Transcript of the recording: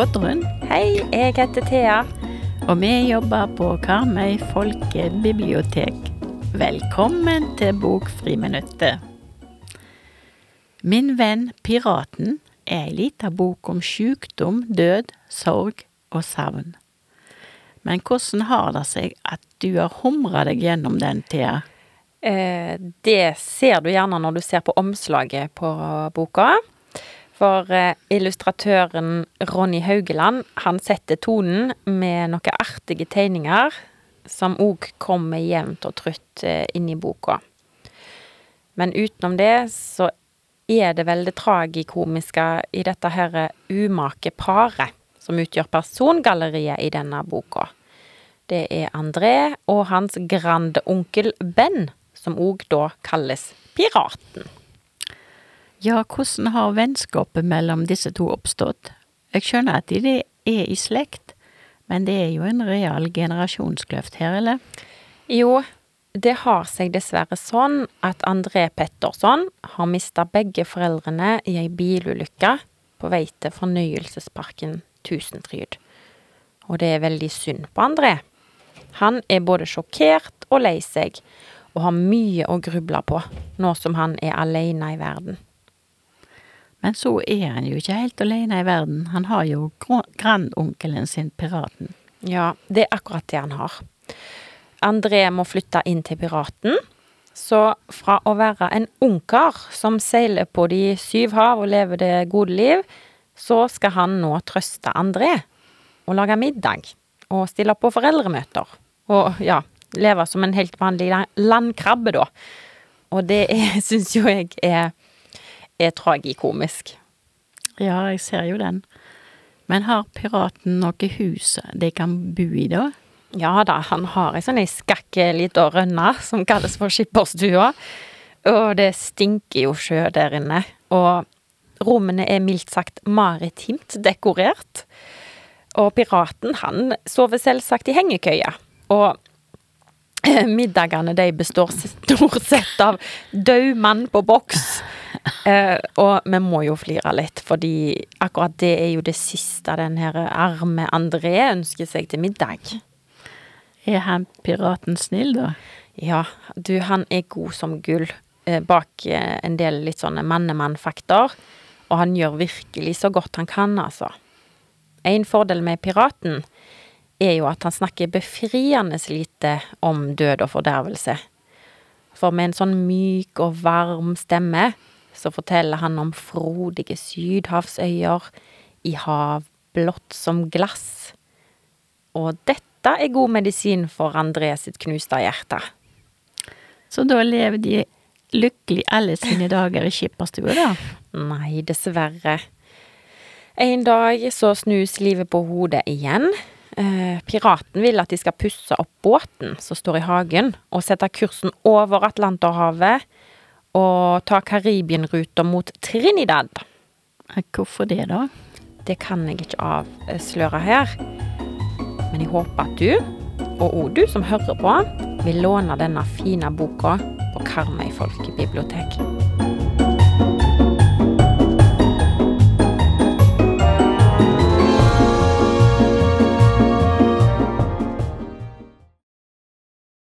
Oddrun, Hei, jeg heter Thea. og vi jobber på Karmøy folkebibliotek. Velkommen til Bokfriminuttet. Min venn Piraten er ei lita bok om sjukdom, død, sorg og savn. Men hvordan har det seg at du har humra deg gjennom den, Thea? Eh, det ser du gjerne når du ser på omslaget på boka. For eh, illustratøren Ronny Haugeland, han setter tonen med noen artige tegninger som òg kommer jevnt og trutt eh, inn i boka. Men utenom det så er det vel det tragikomiske i dette her umake paret som utgjør persongalleriet i denne boka. Det er André og hans grandonkel Ben, som òg da kalles Piraten. Ja, hvordan har vennskapet mellom disse to oppstått? Jeg skjønner at de er i slekt, men det er jo en real generasjonskløft her, eller? Jo, det har seg dessverre sånn at André Petterson har mista begge foreldrene i ei bilulykke på vei til fornøyelsesparken Tusenfryd. Og det er veldig synd på André. Han er både sjokkert og lei seg, og har mye å gruble på, nå som han er alene i verden. Men så er han jo ikke helt alene i verden. Han har jo grandonkelen sin, piraten. Ja, det er akkurat det han har. André må flytte inn til Piraten. Så fra å være en ungkar som seiler på de syv hav og lever det gode liv, så skal han nå trøste André og lage middag og stille på foreldremøter. Og ja, leve som en helt vanlig landkrabbe, da. Og det syns jo jeg er, er tragikomisk. Ja, jeg ser jo den. Men har piraten noe hus de kan bo i, da? Ja da, han har ei sånn ei skakk lita rønne som kalles for skipperstua. Og det stinker jo sjø der inne. Og rommene er mildt sagt maritimt dekorert. Og piraten, han sover selvsagt i hengekøye. Og middagene de består stort sett av død mann på boks. Eh, og vi må jo flire litt, fordi akkurat det er jo det siste den her arme André ønsker seg til middag. Er han piraten snill, da? Ja, du, han er god som gull eh, bak eh, en del litt sånne mannemann-fakter. Og han gjør virkelig så godt han kan, altså. En fordel med piraten er jo at han snakker befriende lite om død og fordervelse. For med en sånn myk og varm stemme så forteller han om frodige sydhavsøyer i hav blått som glass. Og dette er god medisin for André sitt knuste hjerte. Så da lever de lykkelig alle sine dager i skipperstua, da? Nei, dessverre. En dag så snus livet på hodet igjen. Eh, piraten vil at de skal pusse opp båten som står i hagen, og sette kursen over Atlanterhavet og ta Karibien-ruta mot Trinidad. Hvorfor det, da? Det kan jeg ikke avsløre her. Men jeg håper at du, og òg du som hører på, vil låne denne fine boka på Karmøy folkebibliotek.